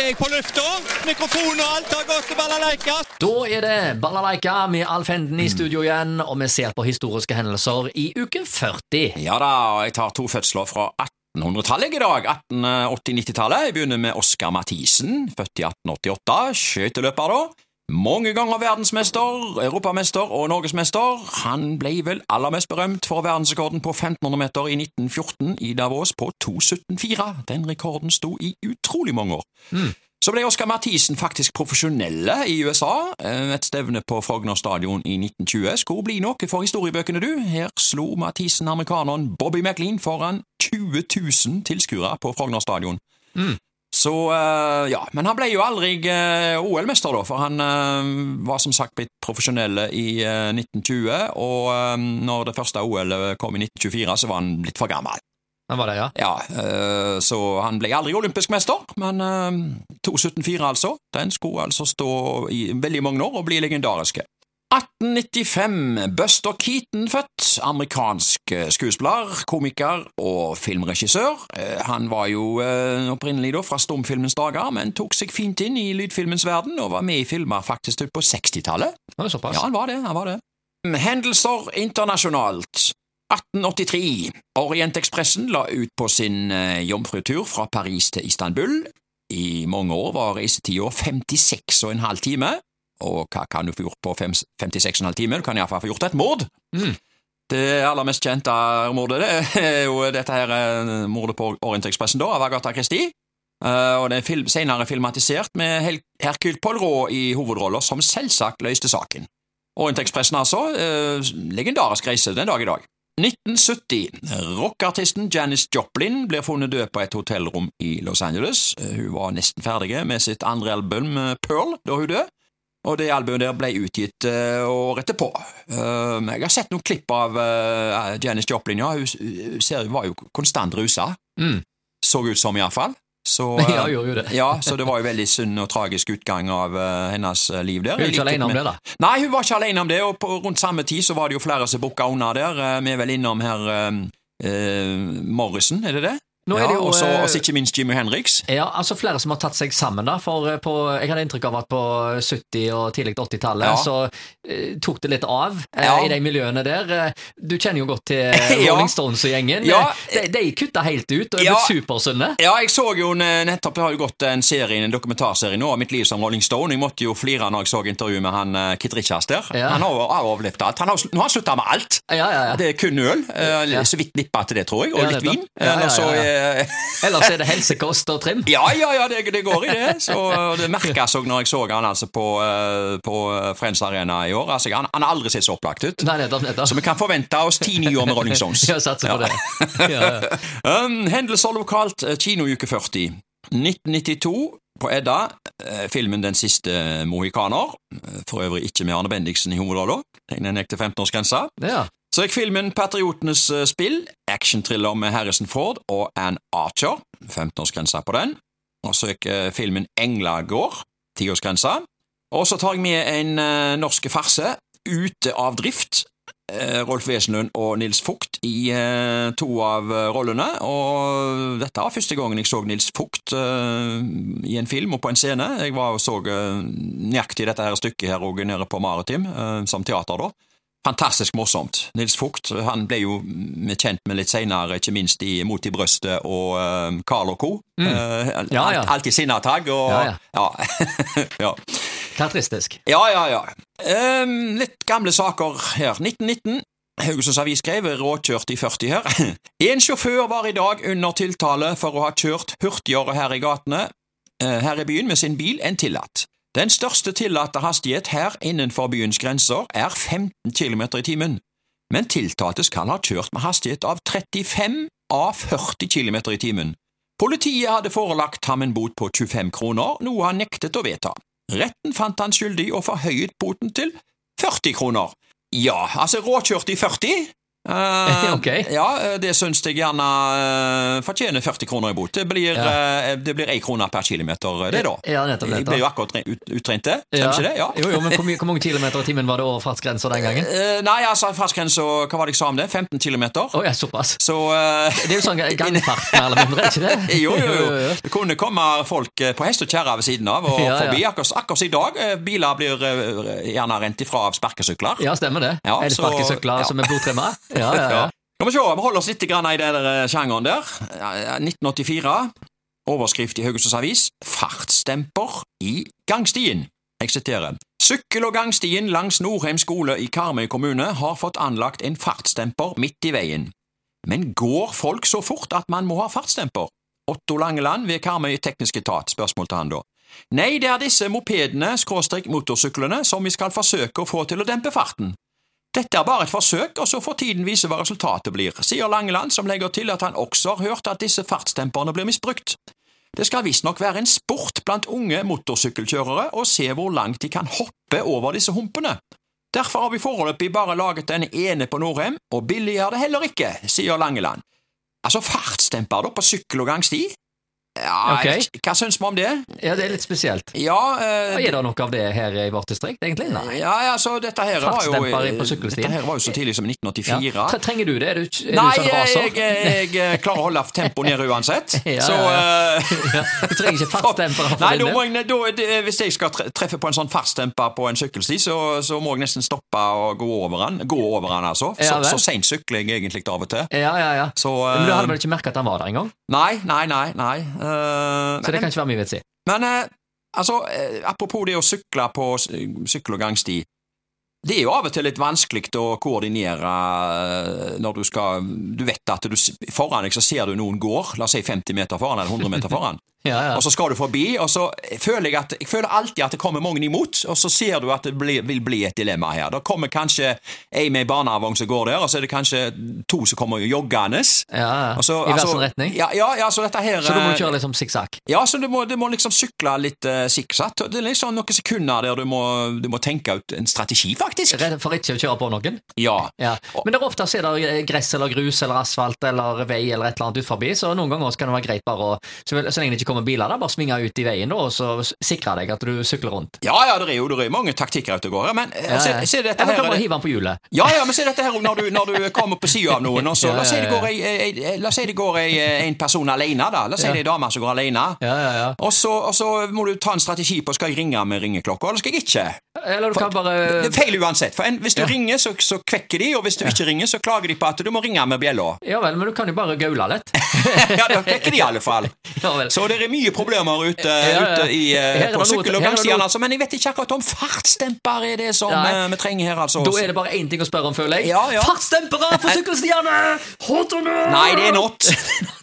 er jeg på lufta. Mikrofon og alt har gått til balalaika. Da er det Balalaika med Alf Henden i studio igjen, og vi ser på historiske hendelser i uke 40. Ja da, og jeg tar to fødsler fra 1800-tallet i dag. 1880-90-tallet. Jeg begynner med Oskar Mathisen, født i 1888. Skøyteløper, da. Mange ganger verdensmester, europamester og norgesmester. Han ble vel aller mest berømt for verdensrekorden på 1500 meter i 1914 i Davos på 2.17,4. Den rekorden sto i utrolig mange år. Så ble Oskar Mathisen faktisk profesjonelle i USA. Eh, Et stevne på Frogner stadion i 1920 skulle bli noe for historiebøkene, du. Her slo Mathisen amerikaneren Bobby McLean foran 20 000 tilskuere på Frogner stadion. Så eh, ja, men han ble jo aldri eh, OL-mester, da, for han eh, var som sagt blitt profesjonell i eh, 1920, og når det første OL-et kom i 1924, så var han blitt for gammel. Han var det, ja. Ja, så han ble aldri olympisk mester, men eh, 2.17,4 altså, den skulle altså stå i veldig mange år og bli legendariske. 1895, Buster Keaton født, amerikansk eh, skuespiller, komiker og filmregissør. Eh, Han var jo eh, opprinnelig da fra stumfilmens dager, men tok seg fint inn i lydfilmens verden og var med i filmer faktisk ut på 60-tallet. Det såpass. Ja, han var det, han var det. Hendelser internasjonalt. 1883. Orientekspressen la ut på sin jomfrutur fra Paris til Istanbul. I mange år var reisetida 56,5 timer. Og hva kan du få gjort på 56,5 timer? Du kan iallfall få gjort et mord. Mm. Det aller mest kjente mordet det er jo dette her eh, mordet på Orientekspressen da, av Agatha Christie. Eh, og det er film, senere filmatisert med Hel- Hercule Poirot i hovedroller, som selvsagt løste saken. Orientekspressen, altså. Eh, legendarisk reise den dag i dag. 1970. Rockeartisten Janis Joplin blir funnet død på et hotellrom i Los Angeles. Hun var nesten ferdig med sitt andre album, Pearl, da hun døde. Og det albumet der ble utgitt uh, året etterpå. Uh, jeg har sett noen klipp av uh, Janis Joplin, ja. Hun, hun ser, var jo konstant rusa. Mm. Så ut som, iallfall. Så, Ja, gjorde jo det. ja, så det var jo veldig synd og tragisk utgang av hennes liv der. Hun var ikke alene om det, da. Nei, hun var ikke alene om det, og på, rundt samme tid så var det jo flere som bukka unna der. Vi er vel innom her Morrison, er det det? Nå ja, og så eh, ikke minst Jimmy Henriks. Ja, altså flere som har tatt seg sammen, da. For eh, på, jeg hadde inntrykk av at på 70- og tidlig 80-tallet Ja. så eh, tok det litt av eh, Ja. i de miljøene der. Eh, Du kjenner jo godt til. Rolling Stones og gjengen. Ja. De, de kutta helt ut og er blitt supersunne. Ja, jeg så jo nettopp, det har jo gått en serie, en dokumentarserie nå om mitt liv som Rolling Stone. Jeg måtte jo flire når jeg så intervjuet med han Kit Richards der. Han har jo overlevd alt. Han har, nå har han slutta med alt. Ja, ja, ja. Det er kun øl. Så vidt nippa til det, tror jeg. Og litt vin. Ja, ja, ja, eh, Ellers er det helsekost og trim. Ja, ja, ja, det, det går i det. Så Det merkes òg når jeg så han altså på, eh, på Friends Arena i år. Altså, han, han har aldri sett så opplagt ut. Nei, nettopp, nettopp. Så vi kan forvente oss ti nye år med Rolling Stones. Ja, satser på det. Ja, ja. Um, hendelser lokalt, eh, kinouke 40. 1992 på Edda, eh, filmen Den siste mohikaner. Eh, For øvrig ikke med Arne Bendiksen i hovedrollen. Den en ekte 15-årsgrensa. ja. Så gikk filmen Patriotenes eh, spill, actionthriller med Harrison Ford og Ann Archer, 15-årsgrensa på den. Og så gikk eh, filmen Englagård, 10-årsgrensa. Og så tar jeg med en eh, norsk farse, Ute av drift. Rolf Wesenlund og Nils Fugt i to av rollene. Og dette var første gangen jeg så Nils Fugt i en film og på en scene. Jeg var og så nøyaktig dette her stykket her og nede på Maritim, som teater, da. Fantastisk morsomt. Nils Fugt han ble jo mm, kjent med litt senere, ikke minst i Mot i brøstet og uh, Carl og co. Eh, Mm. Ja, ja. Alt, alltid sinnatagg og Ja, ja. ja. ja. Karakteristisk. Ja, ja, ja. Um, litt gamle saker her. 1919. Haugesunds Avis skrev råkjørt i 40 her. En sjåfør var i dag under tiltale for å ha kjørt hurtigere her i gatene eh, her i byen med sin bil enn tillatt. Den største tillatte hastighet her innenfor byens grenser er 15 km i timen, men tiltalte skal ha kjørt med hastighet av 35 av 40 km i timen. Politiet hadde forelagt ham en bot på 25 kroner, noe han nektet å vedta. Retten fant han skyldig og forhøyet boten til 40 kroner. Ja, altså råkjørt i 40? Eh, Ok. Ja, eh, det syns jeg gjerne eh, fortjener 40 kroner i bot. Det blir, Ja. eh, det 1 krone per kilometer, det, da. Ja, nettopp, Jeg nettopp. ble jo akkurat ut, uttrent det, Ja. stemmer ikke det? Ja. Jo, jo, men hvor, hvor mange kilometer i timen var det over fartsgrensa den gangen? Eh, nei, altså, fartsgrensa, hva var det jeg sa om det? 15 kilometer? Oh, ja, såpass. Så eh, Det er jo sånn gangfart, mer eller mindre, er ikke det? Jo, jo, jo. Det kunne komme folk eh, på hest og kjerre ved siden av og Ja, forbi. Akkurat, akkurat i dag. eh, Biler blir eh, gjerne rent ifra av sparkesykler. Ja, stemmer det. Ja, sparkesykler så- som er blodtrimma. Ja, ja. Skal vi se, vi holder oss litt i den eh, sjangeren der. Ja, ja, 1984. Overskrift i Haugesunds Avis. Fartsdemper i gangstien. Jeg siterer. Sykkel- og gangstien langs Norheim skole i Karmøy kommune har fått anlagt en fartsdemper midt i veien. Men går folk så fort at man må ha fartsdemper? Otto Langeland ved Karmøy teknisk etat, spørsmål til han da. Nei, det er disse mopedene, skråstrek motorsyklene, som vi skal forsøke å få til å dempe farten. Dette er bare et forsøk, og så får tiden vise hva resultatet blir, sier Langeland, som legger til at han også har hørt at disse fartsdemperne blir misbrukt. Det skal visstnok være en sport blant unge motorsykkelkjørere å se hvor langt de kan hoppe over disse humpene. Derfor har vi foreløpig bare laget den ene på Norheim, og billig er det heller ikke, sier Langeland. Altså fartsdemper da på sykkel- og gangsti? Ja, Ok. jeg vet ikke. hva syns vi om det? ja, det er litt spesielt. Ja, eh, Er det noe av det her i vårt distrikt, egentlig? Nei. ja, altså, dette her var jo sykkelstien. Dette her var jo så tidlig som 1984. Ja. 1984. Trenger du det? Er du, er Nei, du sånn raser? jeg, jeg, jeg klarer å holde tempoet nede uansett. Ja, så ja, eh, Du trenger ikke fartsdemper Nei, da må jeg, da, hvis jeg skal treffe på en sånn fartsdemper på en sykkelsti, så, så må jeg nesten stoppe og gå over den. Gå over den, altså. Ja, Så, så seint sykler jeg egentlig av og til. Ja, ja, ja. Så Men du eh, hadde vel ikke merka at han var der engang? Nei, nei, nei. nei. Eh, Så det kan ikke være mye vits i. men uh, altså, uh, apropos det å sykle på sykkel- og gangsti. Det er jo av og til litt vanskelig å koordinere når du skal Du vet at du, foran deg så ser du noen går, la oss si 50 meter foran eller 100 meter foran. Ja, ja. Og så skal du forbi, og så føler jeg at Jeg føler alltid at det kommer mange imot, og så ser du at det blir, vil bli et dilemma her. Da kommer kanskje ei med barnevogn som går der, og så er det kanskje to som kommer joggende. ja. Så- I hver altså- sin retning? Ja, ja, ja, så dette her Så du må eh, kjøre liksom sikksakk? ja, så du må, du må liksom sykle litt uh, sikksatt. Det er liksom noen sekunder der du må, du må tenke ut en strategi, faktisk. For ikke å kjøre på noen? Ja. Ja. Men det er ofte er det gress eller grus eller asfalt eller vei eller et eller annet ut forbi, så noen ganger kan det være greit bare å Så, så lenge det ikke kommer biler der, bare svinge ut i veien da, og så sikre deg at du sykler rundt. ja, ja, det er jo det er mange taktikker ute og går. Men eh, Ja, se, se dette Eller her kan bare hive den på hjulet. Ja, ja, men se dette her når du, når du kommer på sida av noen, og så La oss si det går ei, ei, ei, la oss si det går ei, en person alene, da. La oss si det er ei dame som går alene. Ja, ja, ja. Og så, og så må du ta en strategi på skal jeg ringe med ringeklokka, eller skal jeg ikke. Eller du kan bare Det er feil uansett. For en, Hvis du ringer, så, så kvekker de, og hvis du ikke ringer, så klager de på at du må ringe med bjella. Ja vel, men du kan jo bare gaule litt. ja, da kvekker de i alle fall. Så det er mye problemer ute, ute i, eh, på sykkel- og gangstiene, altså, men jeg vet ikke akkurat om fartsdemper er det som eh, vi trenger her, altså. Da er det bare én ting å spørre om, føler jeg. Fartsdempere på sykkelstiene! Hot or not? Nei, det er not.